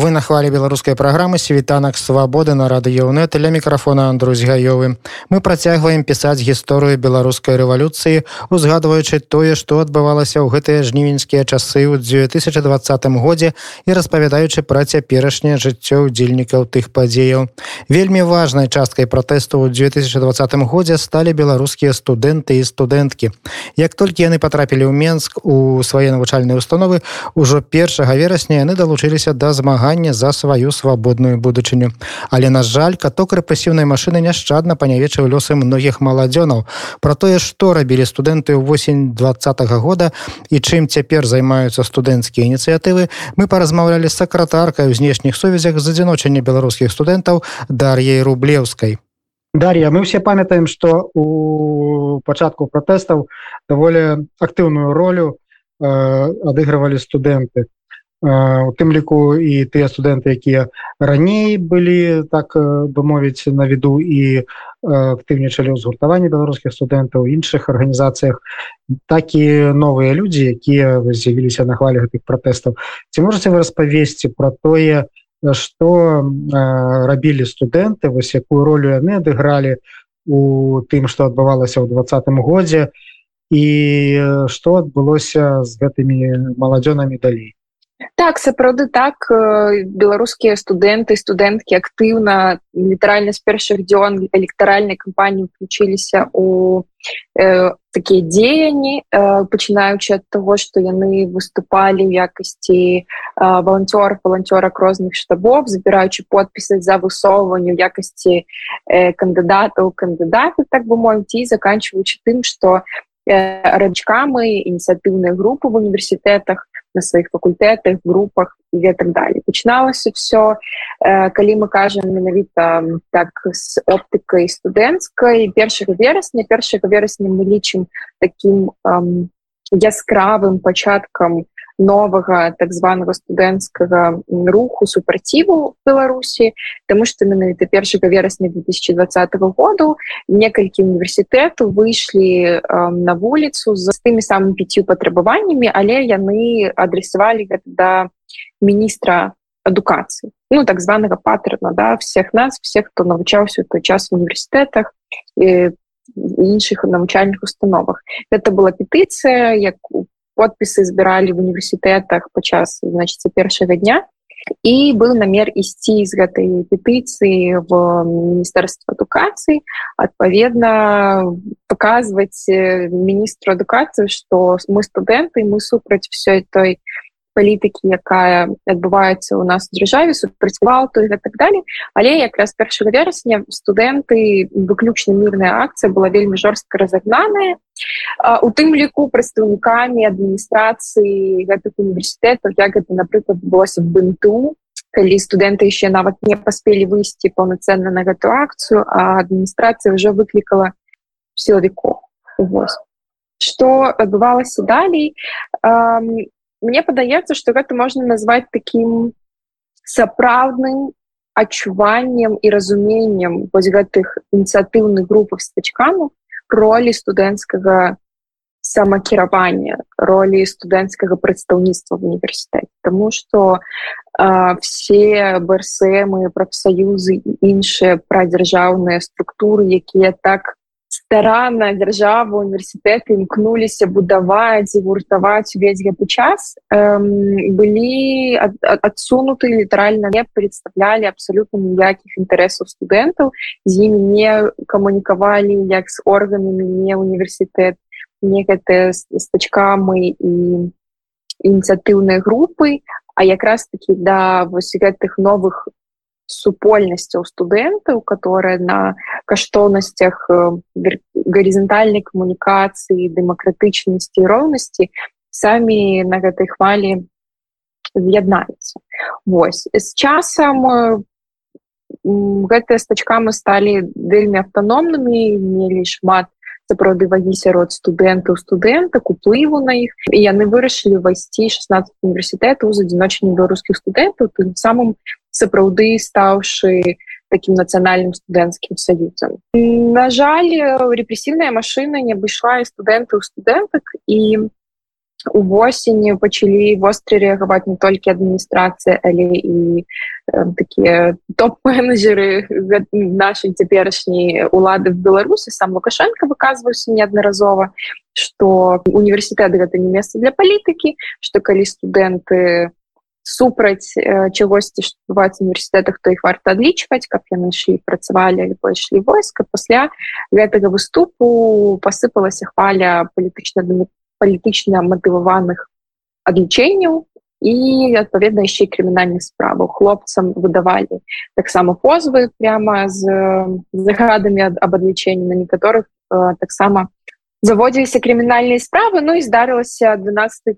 Вы на хвале беларускай праграмы світанак свабоды на радыёнет ля мікрафона Андрусь гаёвы. Мы працягваем пісаць гісторыю беларускай рэвалюцыі, узгадваючы тое, што адбывалася ў гэтыя жнівеньскія часы ў 2020 годзе і распавядаючы пра цяперашняе жыццё удзельнікаў тых падзеяў. Вельмі важнай часткай пратэсту ў 2020 годзе сталі беларускія студэнты і студэнткі. Як толькі яны патрапілі ў Менск у свае навучальныя установы, ужо першага верасня яны далучыліся да змагання змагання за сваю свабодную будучыню. Але на жаль, каток рэпрэсіўнай машыны няшчадна панявечыў лёсы многіх маладзёнаў. Пра тое, што рабілі студэнты восень два -го года і чым цяпер займаюцца студэнцкія ініцыятывы, мы паразмаўлялі з сакратаркай у знешніх сувязях з адзіночання беларускіх студэнтаў дар'яй рублеўскай. Дар'я мы все памятаем што у пачатку пратэстаў даволі актыўную ролю э, адыгрывалі студэнты у тым ліку і тыя студэнты якія раней былі так бы мовіць на віду і актыўнічалі ў згуртаванні беларускіх студэнтаў іншых арганізацыях так і новыя людзі якія з'явіліся на хвалі гэтых пратэстаў ці можете вы распавесці про тое что рабілі студэнты вось якую ролю яны адыгралі у тым что адбывалася ў двадцатым годзе і что адбылося з гэтымі маладзёнамі далей так сапраўды так. Беларускія студэнты студэнткі актыўна літаральна з першых дзён электаральнай кампаніі включіліся у э, такія дзеянні э, пачынаючы ад таго што яны выступалі ў якасці э, валанцёр валанцёрак розных штабов забіраючы подпісы за высоўванню якасці э, кандыдатаў кандыдаты так бы мовіць і заканчиваючы тым што э, рачкамы ініцыятыўныя групы в універсітэтах на сваіх факультэтах групах і так далее. Пачыналася все калі мы кажам менавіта так з оптыкай студэнцкай першага верасня першага верасня мы лічым таким яскравым пачаткам новага так званого студэнцкага руху супраціву беларусі тому что менавіта першага верасня 2020 году некалькі універсітэту выйшлі э, на вуліцу за тымі самымі пятью патрабаваннямі але яны адресавалі гэта да міністра адукацыі ну так званого паттерна да всех нас всех хто навучаўся той час в універсітэтах іншых навучальных установах. Это была петыцыя як подпісы збіралі в універсітэтах падчас значит першага дня. І был намер ісці з гэтай петыцыі в міністэрства адукацыі адпаведна паказваць міністру адукацыі што мы студэнты мы супраць все той палітыкі якая адбываецца у нас дзяржаве супрацьвалту і так далее. Але якраз першага верасня студэнты выключна мірная акцыя была вельмі жорстка разагнаная у тым ліку прадстаўнікамі адміністрацыі гэтых універсітэтаў як гэта напрыклад былося бынту калі студэнты яшчэ нават не паспелі выйсці паўнацэнна на гэту акцыю а адміністрацыя ўжо выклікала сілавіков что адбывалася далей мне падаецца что гэта можна назваць таким сапраўдным адчуваннем і разуменнем вось гэтых ініцыятыўных групах стачкану ролі студэнцкага самакіравання ролі студэнцкага прадстаўніцтва в універсітэце тому что все брсмы прафсаюзы і іншыя прадзяржаўныя структуры якія так старанна дзяржава універсітэты імкнуліся будаваць і гуртаваць увесь гэты час эм, былі ад, ад, адсунуты літаральна не прадстаўлялі абсалютна ніякіх інтарэсаў студэнтаў з імі не камунікавалі як з органамі не універсітэт не гэтыя стачкамы і ініцыятыўнай групы а якраз таки да вось гэтых новых супольнасцяў студэнтаў которые на каштоўнасцях э, гарызантальнай камунікацыі дэмакратычнасці роўнасці самі на гэтай хвалі з'яднаюцца Вось з часам э, гэтыя стачкамы сталі вельмі аўтаномнымі мелі шмат сапраўды вагі сярод студэнтаў студэнтак уплыву на іх і яны вырашылі ўвайсці 16 універсітэтаў з адзіночнымі беларускіх студэнтаў тым самым сапраўды стаўшы таким нацыянальным студэнцкім саюзам. На жаль рэпрэсіўная машына не абышла і студэнтаў студэнтак і увосені пачалі востра рэагаваць не толькі адміністрацыя але і такія топ-менеджеры нашай цяперашняй улады в беларусі. Сам лукашенко выказваўся неаднаразова что універсітэт гэта не месца для палітыкі что калі студэнты супраць э, чагосьці бываць універсітэтах то іх варта адлічваць каб яны ішлі працавалі пайшлі войска. Пасля гэтага выступу посыпалася хваля палітычна палітычна матываваных адлічэнняў і адпаведна яшчэ крымінальных справаў. Хлопцам выдавалі таксама позвы прямо з загадамі об адлічэнні на некаторых таксама заводзіліся крымінальныя справы Ну і здарылася 12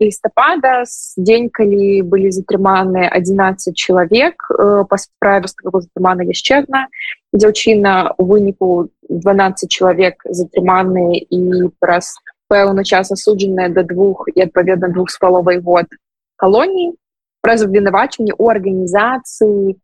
лістапада дзень калі былі затрыманы 11 чалавек па справе затрымана яшчэ одна дзяўчына у выніку 12 чалавек затрыманы і праз пэўны час асуджаная да двух і адпаведна двух з паловай год калоніі праз абвінавачанне у арганізацыі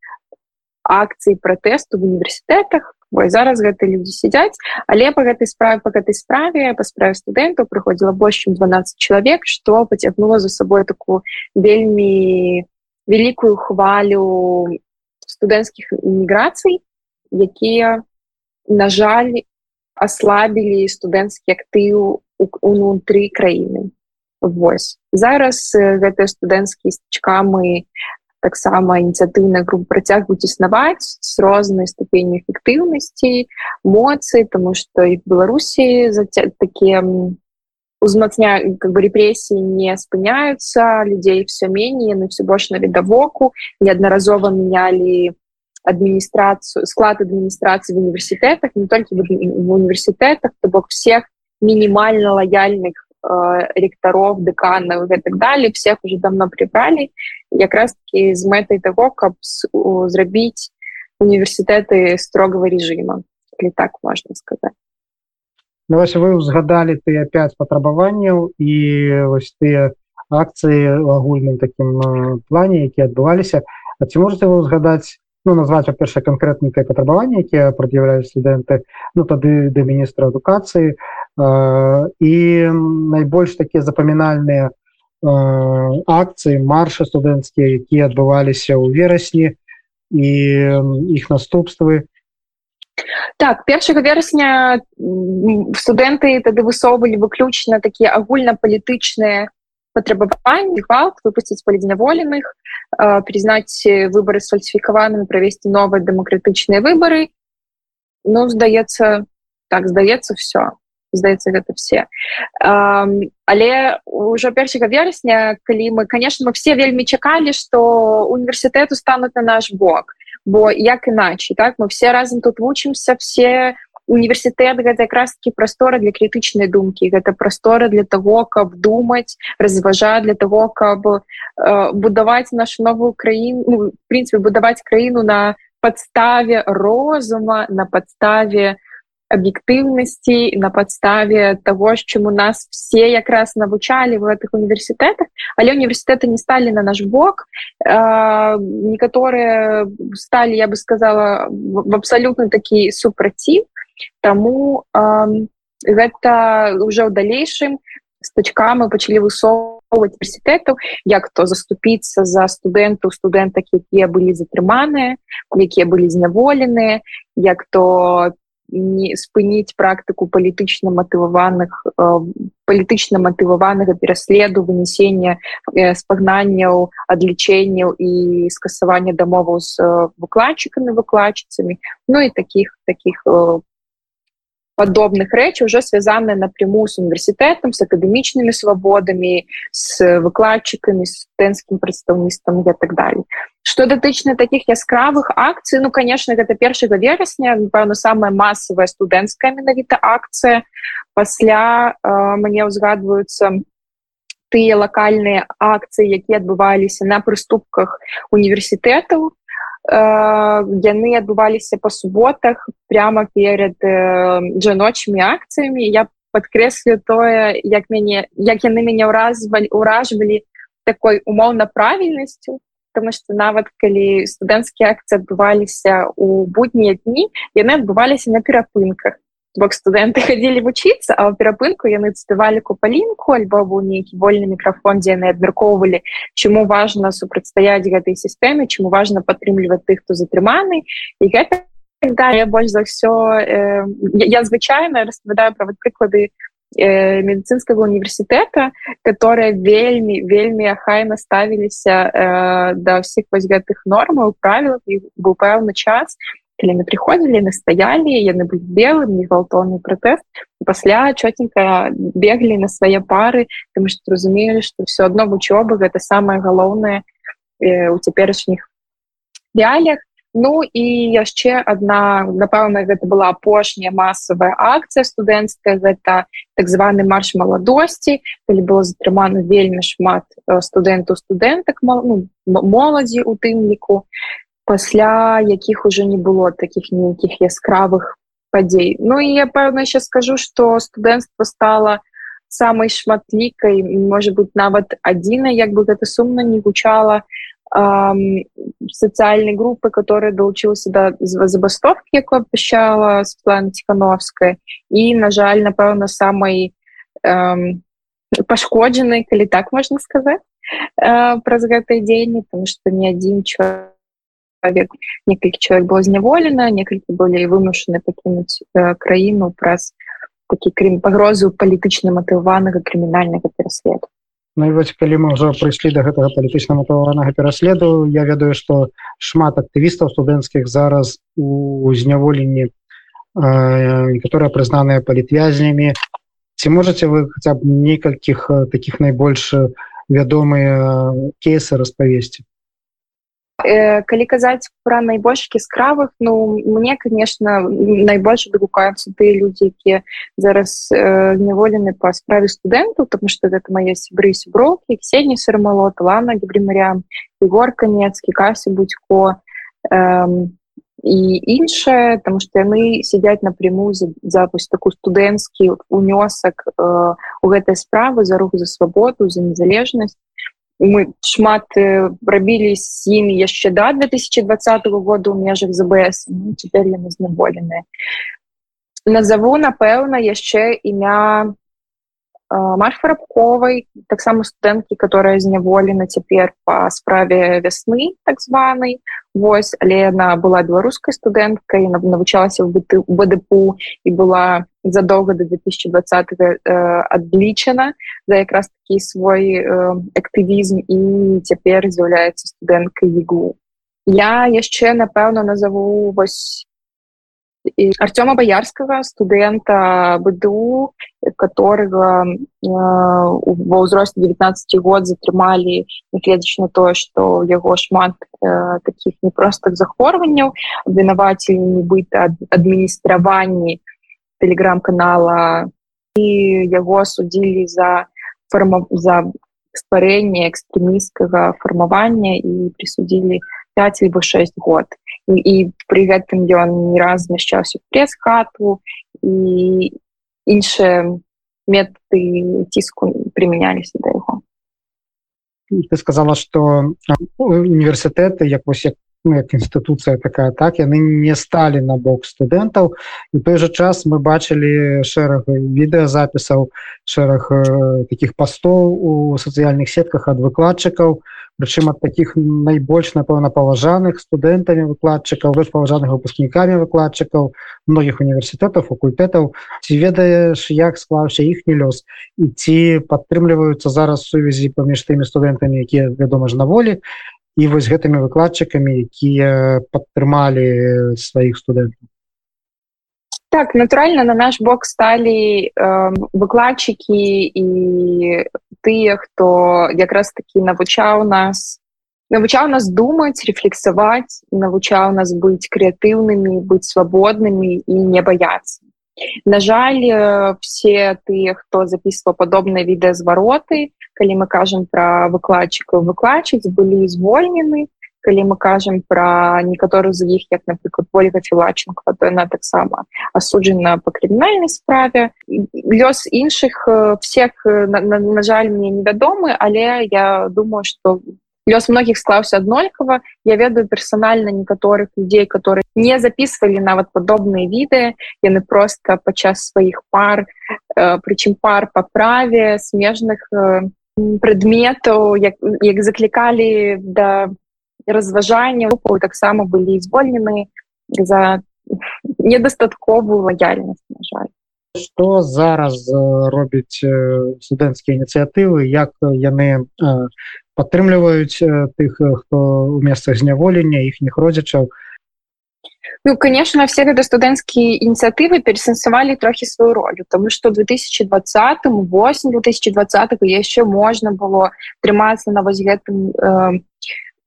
акцыі пратэсту в універсітэтах Вось, зараз гэты людзі сядзяць але по гэтай справе по гэтай справе па справе студэнтаў прыходзіла больш чым 12 чалавек што пацягнула за сабой такую вельмі вялікую хвалю студэнцкіх міграцый якія на жаль аслабілі студэнцкі актыў унутры краіны. Вось. Зараз гэтыя студэнцкія стачкамы таксама ініцыятыўная група працягваюць існаваць з рознай ступені эфектыўнасці моцы тому что і беларусі такія узмацня как бы рэпрессии не спыняются людзей все менее яны все больш на відавоку неаднаразова менялі адміністрацыю склад адміністрацыі в універсітэтах не толькі в універсітэтах то бок всех мінімальна лояльных э, ректаров деканов и так далее всех уже давно прибрали. Якраз таки з мэтай того каб зрабіць універсітэты строгого режима или так можно сказать. Ну, вось вы узгадали ты опять вось тыя акцыі в агульным таким э, плане які адбываліся А ці можете вы узгадаць ну, назваць па-перша канкрэтнікай патрабавання якія прад'яўляюць студэнты ну тады да міністра адукацыі і найбольш такія запамінальныя акцыі марша студэнцкія якія адбываліся ў верасні і іх наступствы. Так першага верасня студэнты тады высоўвалі выключна такія агульнапалітычныя патрабаванні гвалт выпусціць палідзняволеных признаць выборы сфальсифікаванымі правесці новыя дэмакратычныя выборы. Ну здаецца так здаецца все здаецца гэта все. Але ўжо першага верасня калі мы конечно мы все вельмі чакалі что універсітэту станут на наш бок бо як іначай так? Мы все разам тут вучимся все універсітэт гэта якраз-таки прастора для крытычнай думкі гэта прастора для того каб думаць разважаць для того каб э, будаваць нашу новую краіну ну, принципе будаваць краіну на подставе розума на подставе аб'ектыўнасці на падставе того чаму нас все якраз навучалі в гэтых універсітэтах але універсітэты не сталі на наш бок некаторыя сталі я бы сказала в абсалютна такі супраціў Таму гэта уже ў далейшым стачкамі пачалі высоўваць універсітэтаў як то заступіцца за студэнтаў студэнтак якія былі затрыманыя якія былі зняволеныя як то не спыніць практыку палітычна матываваных э, палітычна матываванага пераследу вынесення э, спагнанняў адлічэнняў і скасавання дамоваў з э, выкладчыкамі выкладчыцамі ну і таких таких подобных рэч уже связаны напрямую с універсітэтам с акадэмічнымі свабодамі с выкладчыкамі студэнцкім прадстаўніцтвам і так далее. Что датычна таких яскравых акцый ну конечно гэта першага верасня пэўна самая массовая студэнцкая менавіта акцыя пасля э, мне ўзгадваюцца тыя локальныя акцыі якія адбываліся на прыступках універсітэтаў яны адбываліся па суботах прямо перед жаночымі акцыямі. Я подкрэслю тое як мяне як яны мяне ўразвалі уражвалі такой умоўна правільнасцю тому что нават калі студэнцкія акцыі адбываліся у буднія дні яны адбываліся на перапынках бок студэнты хадзілі вучыцца а ў перапынку яны спявалі купалінку альбо быў нейкі вольны мікрафон дзе яны абмяркоўвалі чаму важна супрацьстаяць гэтай сістэме чаму важна падтрымліваць тых хто затрыманы і гэта да, я больш за ўсё э, я, звычайна распавядаю пра прыклады э, медицинского універсітэта которые вельмі вельмі ахайна ставіліся э, да ўсіх вось гэтых нормаў правил быў пэўны час калі мы приходзілі на стаялі яны былі белым не гвалтоўны пратэст пасля чётенька беглі на свае пары тому что разумелі что все одно вучоба гэта самое галоўнае э, у цяперашніх реалиях. Ну і яшчэ одна напэўна гэта была апошняя масавая акцыя студэнцкая гэта так званы марш маладосці калі было затрымана вельмі шмат студэнтаў студэнтак ну, моладзі у тым ліку пасля якіх уже не было таких нейкіх яскравых падзей Ну і я пэўна еще скажу что студэнцтва стало самой шматлікай может быть нават адзіна як бы гэта сумна не гучала социальной группы которая доучился до забастовки як обещала светлана тихохановская и на жаль напэўна самой пашкоджанной калі так можно сказать э, праз гэтай дзень потому что ни один человек человек некалькі человек было зняволена некалькі болей вымушаны пакінуць э, краіну праз такі крым пагрозу палітычна матыванага крымінальнага пераследу Ну, вось калі мы ўжо прыйшлі до гэтага палітычна матаванага пераследу я ведаю што шмат актывістаў студэнцкіх зараз у зняволенні э, которые прызнаныя палітвязнямі ці можете вы хотя б некалькіх э, таких найбольш вядомыя э, кейсы распавесці калі казаць пра найбольш яскравых ну мне конечно найбольш дагукаюцца тыя людзі якія зараз э, зняволены па справе студэнтаў тому что гэта мае сябры сяброўкі ксені сармалот лана гібрымарям егор канецкі касы будько э, і іншае там што яны сядзяць напрямую за запуск таку студэнцкі унёсак э, у гэтай справы за рух за свабоду за незалежнасць мы шмат рабілі з імі яшчэ да 2020 года ў межах збс ну, цяпер яны зняволеныя назову напэўна яшчэ імя марфарабковай таксама студэнткі которая зняволена цяпер по справе вясны так званай Вось але яна была беларускай студэнткай навучалася в бДпу і была задолго до 2020 э, адлічана за якраз такі свой э, актывізм і цяпер з'яўляецца студэнткай ігу я яшчэ напэўна назову вось Артема Боярского, студента БДУ, которого э, во ўзросце 19 год затрымалі нягледзячы на тое, што яго шмат э, такіх непростых захворванняў, абвінавацелі нібыта адміністраванні тэлеграм-канала і яго судзілі за, фарма... за стварэнне экстрэмісцкага фармавання і прысудзілі 5 либо 6 год і при гэтым ён не раз змяшчаўся пресс-хату і іншыя методы ціску прымяняліся да яго ты сказала что універсітэты як вось як ну, як інстытуцыя такая так яны не сталі на бок студэнтаў і той же час мы бачылі шэраг відэазапісаў шэраг таких пастоў у сацыяльных сетках ад выкладчыкаў прычым ад таких найбольш напэўна паважаных студэнтамі выкладчыкаў больш паважаных выпускнікамі выкладчыкаў многіх універсітэтаў факультэтаў ці ведаеш як склаўся іхні лёс і ці падтрымліваюцца зараз сувязі паміж тымі студэнтамі якія вядома ж на волі і вось гэтымі выкладчыкамі якія падтрымалі сваіх студэнтаў. Так натуральна на наш бок сталі э, выкладчыкі і тыя хто якраз такі навучаў нас навучаў нас думаць рефлексаваць навучаў нас быць крэатыўнымі быць свабоднымі і не баяцца. На жаль все тыя хто записываў падобныя відэазвароты калі мы кажам пра выкладчыкаў выкладчыць былі звольнены калі мы кажам пра некаторых з іх як напрыклад ольга філаченко то яна таксама асуджана по крымінальнай справе лёс іншых всех на, на, на жаль мне невядомы але я думаю что лёс многіх склаўся аднолькава я ведаю персанальна некаторых людзей которые не записывалі нават падобныя відэа яны просто падчас сваіх пар э, прычым пар па праве смежных э, прадметаў як, як заклікалі да разважання таксама былі звольнены за недастатковую лаяльнасць на жаль. Что зараз робіць студэнцкія ініцыятывы як яны падтрымліваюць тых хто у месцах зняволення іхніх родзічаў Ну, конечно все гэта студэнцкія ініцыятывы пересэнсавалі трохі сваю ролю тому что 2020 8 2020 яшчэ можна было трымацца на вось гэтым э,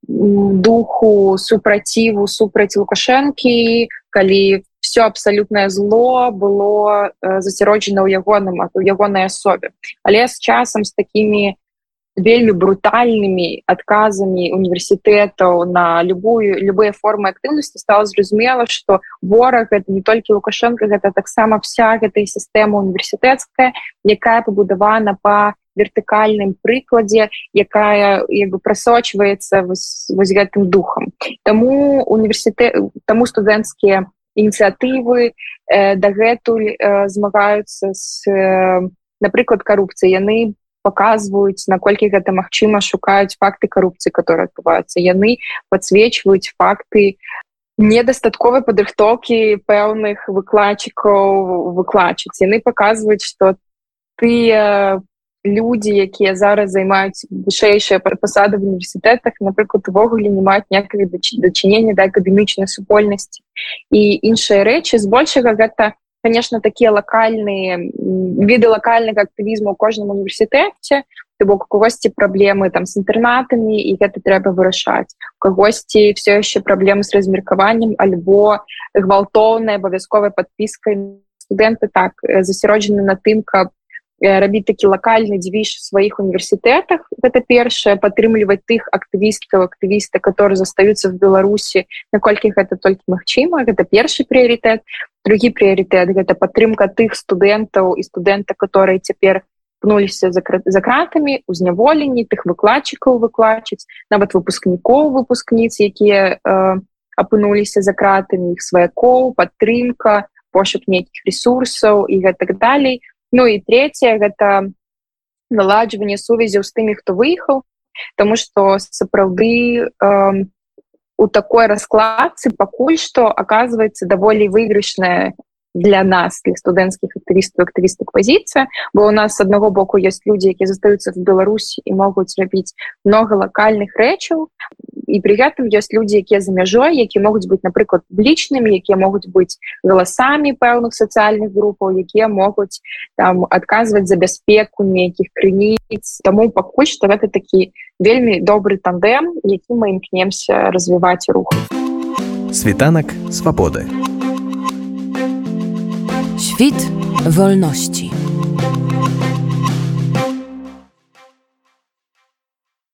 духу супраціву супраць лукашэнкі калі все абсалютнае зло было э, засяроджана ў ягоным у ягонай асобе але з часам з такімі вельмі брутальнымі адказамі універсітэтаў на любую любыя формы актыўнасці стало зразумела что вораг это не толькі лукашенко гэта таксама вся гэтай сістэма універсітэцкая якая пабудавана по вертыкальным прыкладзе якая як бы прасочваецца вось, гэтым духам. Таму універсітэт таму студэнцкія ініцыятывы э, дагэтуль э, змагаюцца з э, напрыклад карупцыі яны показваюць наколькі гэта магчыма шукаюць факты карупцыі которые адбываюцца яны подсвечваюць факты недастатковай падрыхтоўкі пэўных выкладчыкаў выкладчыць яны показваюць что ты людзі якія зараз займаюць вышэйшыя пасады в універсітэтах напрыклад увогуле не маюць некага дачынення да акадэмічнай супольнасці і іншыя рэчы збольшага гэта конечно такія лакальныя віды лакальнага актывізму у кожным універсітэце бок когосьці праблемы там с інтэрнатамі і гэта трэба вырашаць. Кагосьці все яшчэ праблемы з размеркаваннем альбо гвалтоўнай абавязковай подпіскай студэнты так засяроджаны на тым каб рабіць такі лакальны дзвіж сваіх універсітэтах гэта першае падтрымліваць тых актывісткаў актывіста которые застаюцца в беларусі наколькі гэта толькі магчыма гэта першы прыярітэт другі прыярітэт гэта падтрымка тых студэнтаў і студэнта которые цяпер пнуліся за кратамі узняволенні тых выкладчыкаў выкладчыць нават выпускнікоў выпускніц якія э, апынуліся за кратамі іх сваякоў падтрымка пошук нейкіх ресурсаў і гэтак далей Ну і третье гэта наладжванне сувязяў з тымі хто выехаў тому что сапраўды э, у такой раскладцы пакуль што оказывается даволі выйгрышная для нас для студэнцкіх актывістаў актывістак пазіцыя бо у нас з аднаго боку ёсць людзі якія застаюцца в беларусі і могуць рабіць много лакальных рэчаў і при гэтым ёсць людзі якія за мяжой які могуць быць напрыклад публічнымі якія могуць быць галасамі пэўных сацыяльных групаў якія могуць там адказваць за бяспеку нейкіх крыніц таму пакуль што гэта такі вельмі добры тандэм які мы імкнемся развіваць рух. Світанак свабоды. Świt wolności